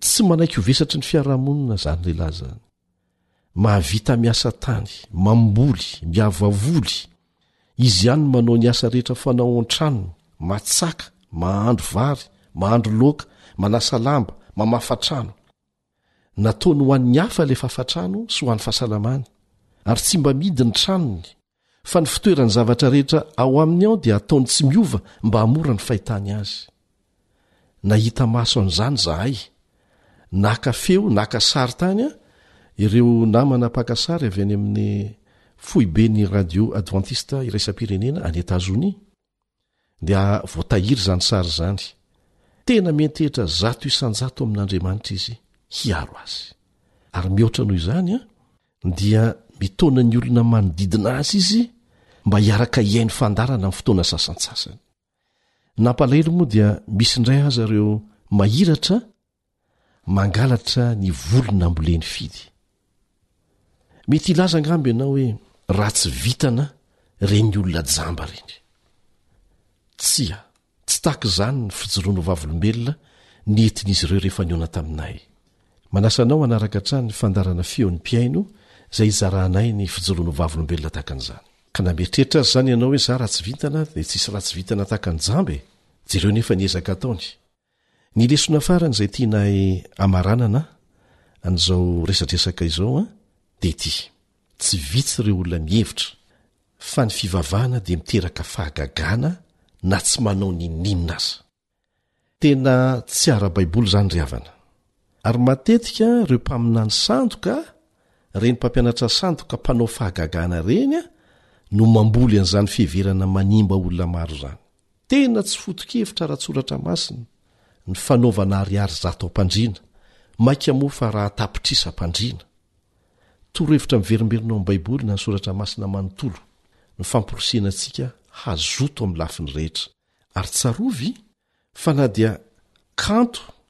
Tsy manaiky ho vesatry ny fiarahamonina izany lehilahy izany. Mahavita miasa tany, mamboly, miavavoly. Izy ihany no manao ny asa rehetra fanao ao an-tranony, matsaka, mahandro vary, mahandro loaka, manasa lamba, mamafa trano. Nataony ho an'ny hafa ilay fafatrano sy ho an'ny fahasalamany. Ary tsy mba mihidy ny tranony, fa ny fitoeran'ny zavatra rehetra ao aminy ao dia ataony tsy miova mba hamora ny fahitany azy nahita maso an'izany zahay naka feo naka sary tany a ireo namana paka sary avy any amin'ny foibe ny radio advantista iraisam-pirenena any etazonia dia voatahiry izany sary izany. Tena miantehitra zato isan-jato amin'Andriamanitra izy hiaro azy. Ary mihoatra noho izany, dia mitaona ny olona manodidina azy izy mba hiaraka hihaino fandaharana amin'ny fotoana sasantsasany. Nampalahelo moa dia misy indray aza ireo mahiratra mangalatra ny voly namboleny firy mety hilaza angamba ianao hoe raha tsy vitana reny olona jamba reny tsia tsy taka izany ny fijoroana vavolombelona ny etin'izy ireo rehefa niona taminay manasa anao hanaraka hatrany ny fandarana feo ny mpiaino izay hizarahanay ny fijoroana vavolombelona taka an'izany ka na mieritreritra azy izany ianao hoe za raha tsy vitana dia tsisy raha tsy vitana taka ny jamba e jereo nefa ny ezaka ataony Ny lesona farany izay tianay hamaranana an'izao resadresaka izao dia ity, tsy vitsy ireo olona mihevitra fa ny fivavahana dia miteraka fahagagana na tsy manao n'inon'inona aza. Tena tsy ara-baiboly izany ry havana. Ary matetika ireo mpaminany sandoka, ireny mpampianatra sandoka mpanao fahagagana ireny no mamboly an'izany fiheverana manimba olona maro izany. Tena tsy foto-kevitra ara-tsoratra masina ny fanaovana ariary zato am-pandriana, mainka moa fa raha tapitrisa am-pandriana. Torohevitra miverimberina ao amin'ny Baiboly na ny Soratra Masina manontolo ny famporisihana antsika hazoto amin'ny lafiny rehetra. Ary tsarovy fa na dia kanto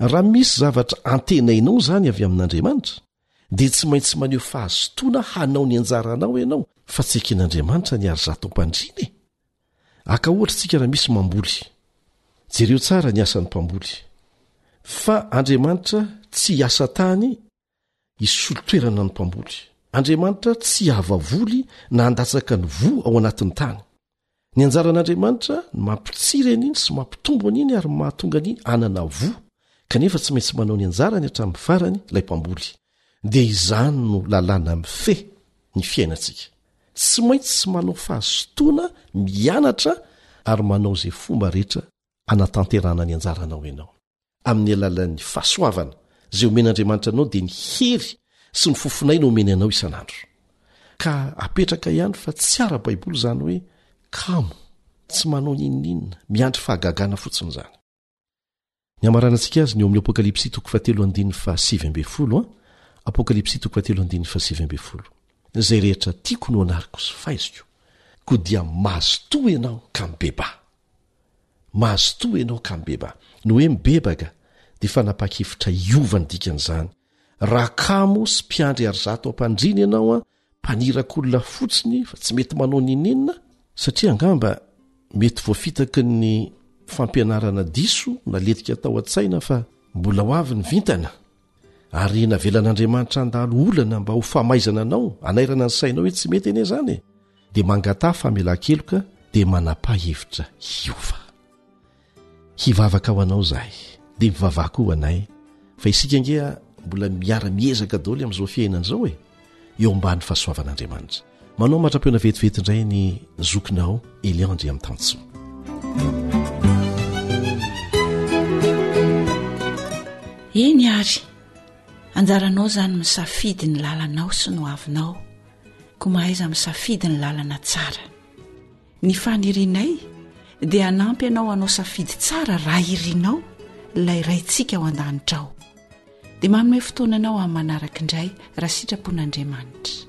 Raha misy zavatra antenainao izany avy amin'Andriamanitra, dia tsy maintsy maneho fahazotoana hanao ny anjaranao ianao fa tsy eken'Andriamanitra ny ary zato ampandriana e! Aka ohatra isika raha misy mamboly. Jereo tsara ny asan'ny mpamboly. Fa Andriamanitra tsy hiasa tany Hisolo toerana ny mpamboly. Andriamanitra tsy hahavoavoly na handatsaka ny voa ao anatin'ny tany. Ny anjaran'Andriamanitra ny mampitsiry an'iny sy mampitombo an'iny ary mahatonga an'iny hanana voa, kanefa tsy maintsy manao ny anjarany hatramin'ny farany ilay mpamboly. Dia izany no lalàna mifehy ny fiainantsika. Tsy maintsy manao fahazotoana mianatra ary manao izay fomba rehetra hanatanterahana ny anjaranao ianao. amin'ny alalan'ny fahasoavana izay omen'Andriamanitra anao dia ny hery sy ny fofon'aina omeny anao isan'andro ka apetraka ihany fa tsy ara-baiboly izany hoe kamo tsy manao ninoninona miandry fahagagana fotsiny izany ny amaranantsika azy ny eo amin'ny apokalypsy toko fahatelo andininy fahasivy ambin'ny folo a apokalypsy toko fahatelo andininy fahasivy ambin'ny folo izay rehetra tiako no anariko sy faiziko koa dia mazotoa ianao ka mibebaha Mazotoa ianao ka mibeba. Ny hoe mibebaka dia fanapahan-kevitra hiova ny dikan'izany. Raha kamo sy mpiandry ary zato ampandriana ianao an, mpaniraka olona fotsiny fa tsy mety manao n'inon'inona, satria angamba mety voafitaky ny fampianarana diso naletika tao an-tsaina fa mbola ho avy ny vintana. Ary navelan'Andriamanitra handalo olana mba ho famaizana anao, hanairana ny sainao hoe tsy mety anie izany e, dia mangataha famelan-keloka dia manapa-hevitra hiova. Hivavaka ho anao izahay, dia mivavaha koa ho anay, fa isika ange mbola miara-miezaka daholo amin'izao fiainana izao e, eo ambany fahasoavan'Andriamanitra. Manao matram-peona vetivety indray ny zokinao Elian Andriamitansoa. Eny ary, anjaranao izany misafidy ny lalanao sy no avinao, ko mahaiza misafidy ny lalana tsara. Ny fanirinay dia hanampy anao anao safidy tsara raha irinao ilay raintsika ao an-danitra ao. Dia manome fotoananao amin'ny manaraka indray raha sitrapon'Andriamanitra.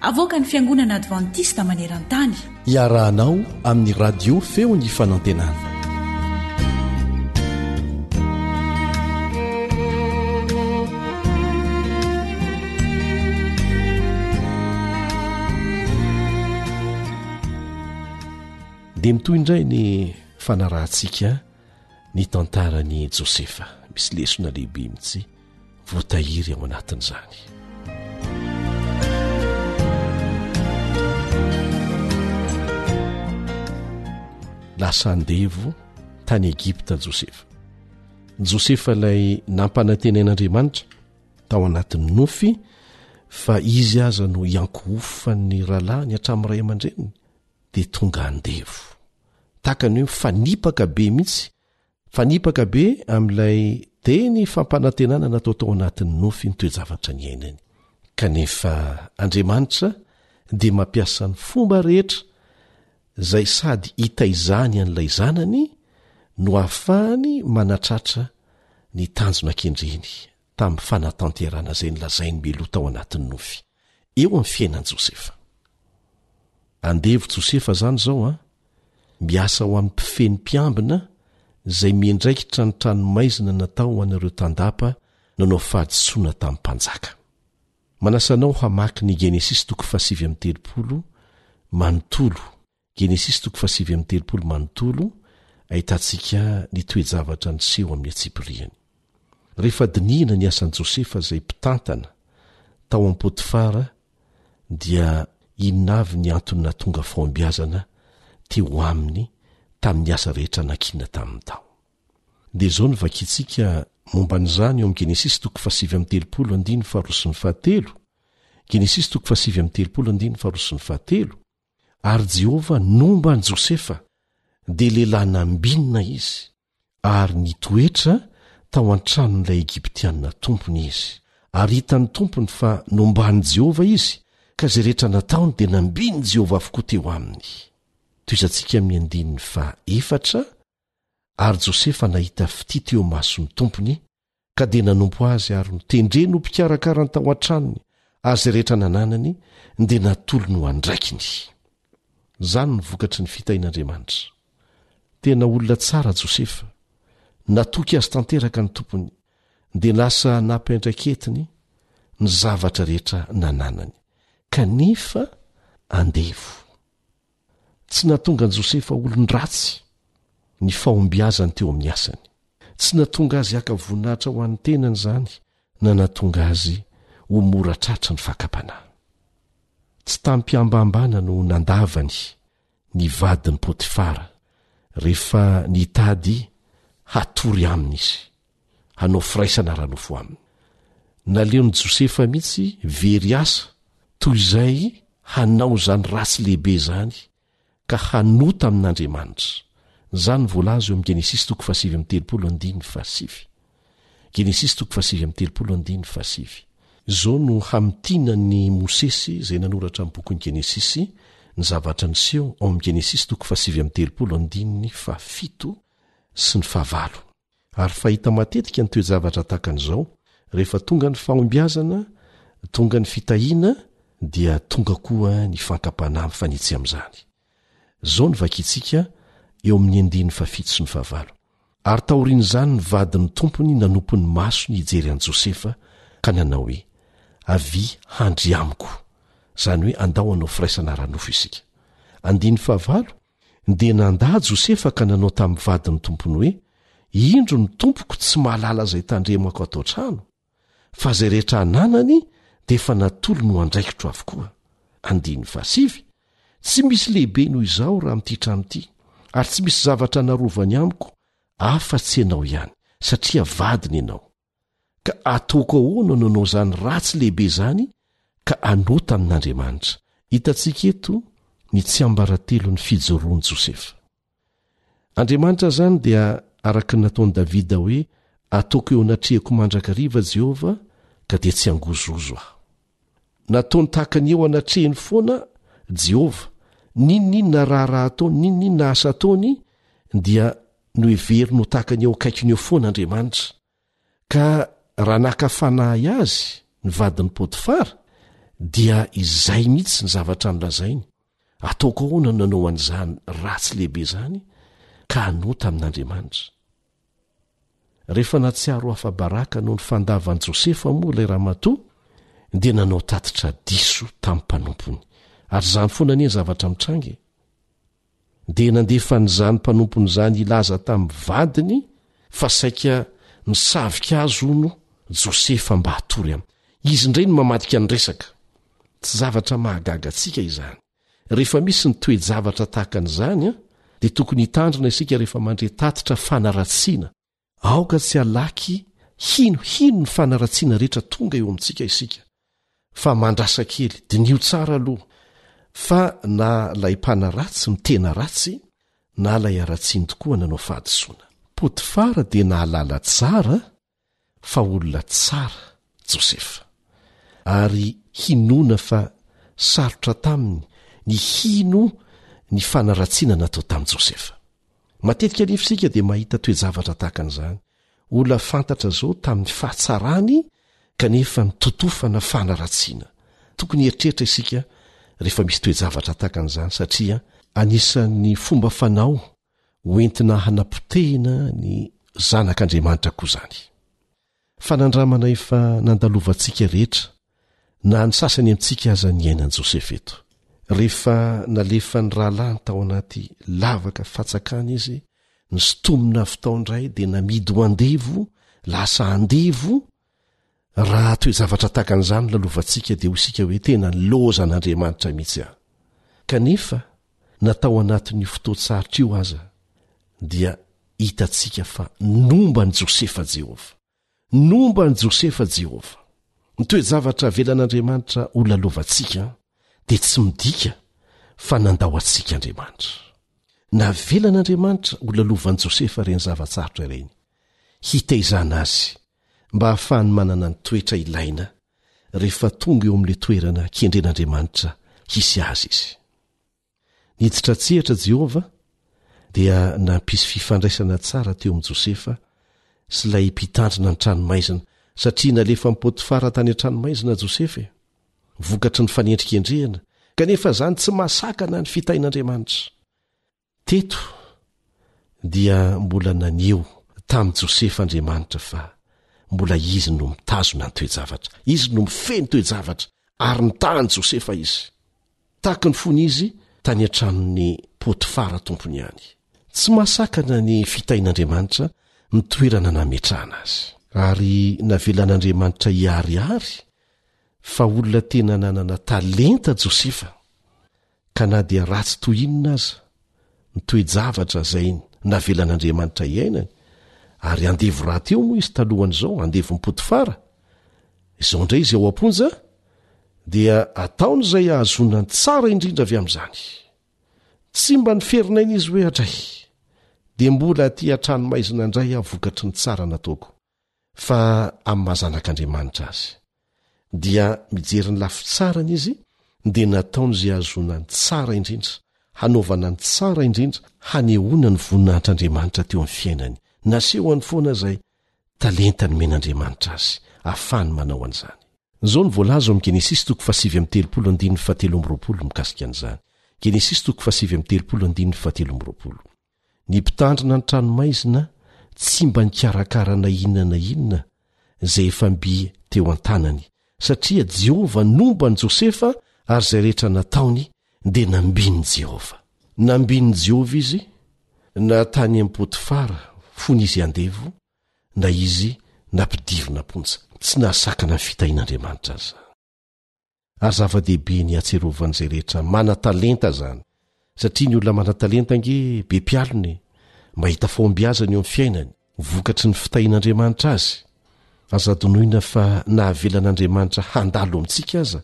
Avoakan'ny Fiangonana Advantista maneran-tany. Iarahanao amin'ny Radio Feon'ny Fanantenana. dia mitoy indray ny fanarahantsika ny tantaran'i josefa misy lesona lehibe mitsy voatahiry ao anatin'izany lasa andevo tany egipta ny josefa ny josefa ilay nampanantenain'andriamanitra tao anatin'ny nofy fa izy aza no iankohofan'ny rahalahiny hatramin'ny ray aman-dreniny dia tonga andevo tahaka ny hoe fanipaka be mihitsy Fanipaka be amin'ilay teny fampanantenana natao tao anatin'ny nofy ny toe-javatra niainany. Kanefa Andriamanitra dia mampiasa ny fomba rehetra izay sady hitaizany an'ilay Zanany no hahafahany manatratra ny tanjona kendreny tamin'ny fanatanterana izay nolazain'i Milo tao anatin'ny nofy. Eo ny fiainan'i Josefa. Andevo Josefa izany izao an! Miasa ho an'ny mpifehy ny mpiambina izay miandraikitra ny tranomaizina natao ho an'ireo tandapa nanao fahadisoana tamin'ny mpanjaka. Manasa anao hamaky ny Genesisy toko fahasivy amby telopolo manontolo. Genesisy toko fahasivy amby telopolo manontolo ahitantsika ny toe-javatra niseho amin'ny antsipiriany. Rehefa dinihina ny asan'i Josefa izay mpitantana tao amin'i Potifara dia inona avy ny antony nahatonga fahombiazana teo aminy tamin'ny asa rehetra nakiana taminy tao? Dia izao no vakintsika momba an'izany eo amin'ny Genesisy toko fahasivy amby telopolo andininy faharoa sy ny fahatelo, Genesisy toko fahasivy amby telopolo andininy faharoa sy ny fahatelo, Ary Jehovah nomba an'i Josefa, dia lehilahy nambinina izy, ary nitoetra tao an-tranon'ilay Egyptiana tompony izy. Ary hitan'ny tompony fa nomban'i Jehovah izy, ka izay rehetra nataony dia nambinin'i Jehovah avokoa teo aminy. Tohizantsika amin'ny andininy fahaefatra, Ary Josefa nahita fitia teo imason'ny tompony, ka dia nanompo azy ary notendreny ho mpikarakarany tao an-tranony ary izay rehetra nananany dia natolony ho andraikiny. Izany no vokatry ny fitahian'Andriamanitra. Tena olona tsara Josefa. Natoky azy tanteraka ny tompony, dia lasa hanampy an-draketiny ny zavatra rehetra nananany. Kanefa andevo. Tsy nahatonga an'i Josefa olon-dratsy ny fahombiazany teo amin'ny asany. Tsy nahatonga azy haka voninahitra ho an'ny tenany izany na nahatonga azy ho mora tratry ny fakam-panahy. Tsy tamim-pihambahambana no nandavany ny vadin'i Potifara rehefa nitady hatory aminy izy. hanao firaisana ara-nofo aminy. Naleon'i Josefa mihitsy very asa toy izay hanao izany ratsy lehibe izany ka hanota amin'Andriamanitra. Izany no voalaza eo amin'ny Genesisy toko fahasivy amby telopolo andininy fahasivy. Genesisy toko fahasivy amby telopolo andininy fahasivy. Izao no hamintinan'i Mosesy izay nanoratra ny bokin'ny Genesisy ny zavatra niseho ao amin'ny Genesisy toko fahasivy amby telopolo andininy fahafito sy ny fahavalo. Ary fahita matetika ny toe-javatra tahaka an'izao, rehefa tonga ny fahombiazana, tonga ny fitahiana, dia tonga koa ny fakam-panahy mifanitsy amin'izany. Izao no vakintsika eo amin'ny andininy fahafito sy ny fahavalo, Ary taorian'izany ny vadin'ny tompony nanompo ny masony hijery an'i Josefa, ka nanao hoe, Avia handry amiko, izany hoe andao hanao firaisana ara-nofo isika. Andininy fahavalo. Dia nandà Josefa ka nanao tamin'ny vadin'ny tompony hoe, Indro ny tompoko tsy mahalala izay tandremako ato an-trano, fa izay rehetra ananany dia efa natolony ho andraikitro avokoa. Andininy fahasivy, Tsy misy lehibe noho izaho raha amin'ity trano ity, ary tsy misy zavatra narovany amiko afa-tsy ianao ihany, satria vadiny ianao. ka ataoko ahoana no anao izany ratsy lehibe izany ka anota amin'Andriamanitra? Hitantsika eto ny tsiambaratelon'ny fijoroan'i Josefa. Andriamanitra izany dia araka ny nataon'i Davida hoe, Ataoko eo anatrehako mandrakariva Jehovah, ka dia tsy hangozohozo aho. Nataony tahaka ny eo anatrehiny foana Jehovah. N'inon'inona raharaha ataony, n'inon'inona asa ataony, dia noheveriny ho tahaka ny eo akaikiny eo foana Andriamanitra. Ka raha naka fanahy azy ny vadin'i Potifara, dia izay mihitsy ny zavatra nolazainy, Ataoko ahoana no nanao an'izany ratsy lehibe izany ka hanota amin'Andriamanitra? Rehefa nahatsiaro afa-baraka noho ny fandavan'i Josefa moa ilay ramatoa, dia nanao tatitra diso tamin'ny mpanompony. Ary izany foana anie ny zavatra mitranga e! Dia nandefa an'izany mpanompony izany hilaza tamin'ny vadiny fa saika misavika azy, hono, Josefa mba hatory aminy. Izy indray no mamadika ny resaka. Tsy zavatra mahagaga antsika izany. Rehefa misy ny toe-javatra tahaka an'izany, dia tokony hitandrina isika rehefa mandre tatitra fanaratsiana. Aoka tsy halaky hinohino ny fanaratsiana rehetra tonga eo amintsika isika, fa mandrasa kely, diniho tsara aloha fa na ilay mpanaratsy no tena ratsy, na ilay haratsiany tokoa nanao fahadisoana. Potifara dia nahalala tsara fa olona tsara Josefa, ary hinoana fa sarotra taminy ny hino ny fanaratsiana natao tamin'i Josefa. Matetika anefa isika dia mahita toe-javatra tahaka an'izany, olona fantatra izao tamin'ny fahatsarany kanefa nototofana fanaratsiana. Tokony hieritreritra isika rehefa misy toe-javatra tahaka an'izany satria anisan'ny fomba fanao ho entina hanapotehina ny zanak'Andriamanitra koa izany. Fanandramana efa nandalovantsika rehetra na ny sasany amintsika aza niainan'i Josefa eto. Rehefa nalefan'ny rahalahiny tao anaty lavaka fatsakana izy, nosintomina avy tao indray dia namidy ho andevo, lasa andevo, Raha toe-javatra tahaka an'izany lalovantsika dia ho isika hoe tena nilaozan' Andriamanitra mihitsy aho. Kanefa na tao anatin'io fotoan-tsarotra io aza dia hitantsika fa nomba an'i Josefa Jehovah. Nomba an'i Josefa Jehovah. Ny toe-javatra avelan'Andriamanitra ho lalovantsika dia tsy midika fa nandao antsika Andriamanitra. Navelan'Andriamanitra ho lalovan'i Josefa ireny zava-tsarotra ireny. hitaizana azy mba hahafahany manana ny toetra ilaina rehefa tonga eo amin'ilay toerana kendren'Andriamanitra hisy azy izy. Niditra an-tsehatra Jehovah, dia nampisy fifandraisana tsara teo amin'i Josefa sy ilay mpitandrina ny tranomaizina, satria nalefa an'i Potifara tany an-tranomaizina Josefa e! Vokatry ny fanendrikendrehana, kanefa izany tsy mahasakana ny fitahin'Andriamanitra. Teto dia mbola naneho tamin'i Josefa Andriamanitra fa mbola Izy no mitazona ny toe-javatra. Izy no mifehy ny toe-javatra, ary nitaha an'i Josefa Izy. Tahaky ny fony izy tany an-tranon'i Potifara tompony ihany. Tsy mahasakana ny fitahian'Andriamanitra ny toerana nametrahana azy. Ary navelan'Andriamanitra hiharihary fa olona tena nanana talenta Josefa. Ka na dia ratsy toy inona aza ny toe-javatra izay navelan'Andriamanitra hiainany, ary andevo rahateo moa izy talohan'izao, andevon'i Potifara, izao indray izy ao am-ponja, dia ataony izay hahazoana ny tsara indrindra avy amin'izany. Tsy mba niferin'aina izy hoe, Hatray, dia mbola atỳ an-tranomaizina indray aho vokatry ny tsara nataoko. fa amin'ny maha zanak'Andriamanitra azy. Dia mijery ny lafy tsarany izy dia nataony izay hahazoana ny tsara indrindra, hanaovana ny tsara indrindra, hanehoana ny voninahitr'Andriamanitra teo amin'ny fiainany. Nasehony foana izay talenta nomen'Andriamanitra azy hahafahany manao an'izany. Izao no voalaza ao amin'ny Genesisy toko fahasivy amby telopolo andininy fahatelo amby roapolo mikasika an'izany, Genesisy toko fahasivy amby telopolo andininy fahatelo amby roapolo. Ny mpitandrina ny tranomaizina tsy mba nikarakara na inona na inona izay efa mby teo an-tanany, satria Jehovah nomba an'i Josefa ary izay rehetra nataony dia nambian'i Jehovah. Nambian'i Jehovah izy, na tany amin'i Potifara fony izy andevo, na izy nampidirina am-ponja. Tsy nahasakana ny fitahian'Andriamanitra aza. ary zava-dehibe ny hatsirovan'izay rehetra mana-talenta izany satria ny olona mana-talenta ange be mpialona e mahita fahombiazana eo amin'ny fiainany vokatry ny fitahian'andriamanitra azy aza donoina fa nahavelan'andriamanitra handalo amintsika aza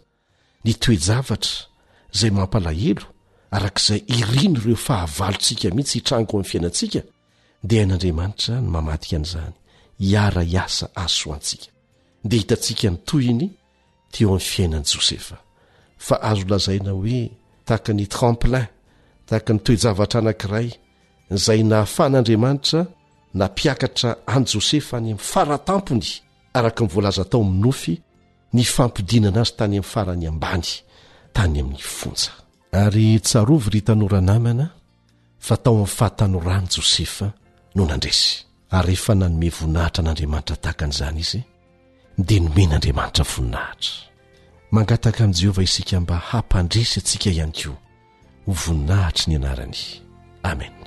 ny toe-javatra izay mampalahelo araka izay iriny ireo fahavalontsika mihitsy hitrango amin'ny fiainantsika dia hain'andriamanitra ny mamadika an'izany hiara hiasa asoantsika dia hitantsika ny tohiny teo amin'ny fiainan'i Josefa. Fa azo lazaina hoe tahaka ny tremplin, tahaka ny toe-javatra anankiray izay nahafahan'Andriamanitra nampiakatra an'i Josefa any amin'ny fara-tampony, araka ny voalaza tao amin'ny nofy, ny fampidinana azy tany amin'ny farany ambany, tany amin'ny fonja. Ary tsarovy ry tanora namana fa tao amin'ny fahatanorany Josefa no nandresy. Ary rehefa nanome voninahitra an'Andriamanitra tahaka an'izany izy, dia nomen'Andriamanitra voninahitra. Mangataka amin'i Jehovah isika mba hampandresy antsika ihany koa ho voninahitry ny anarany. Amena.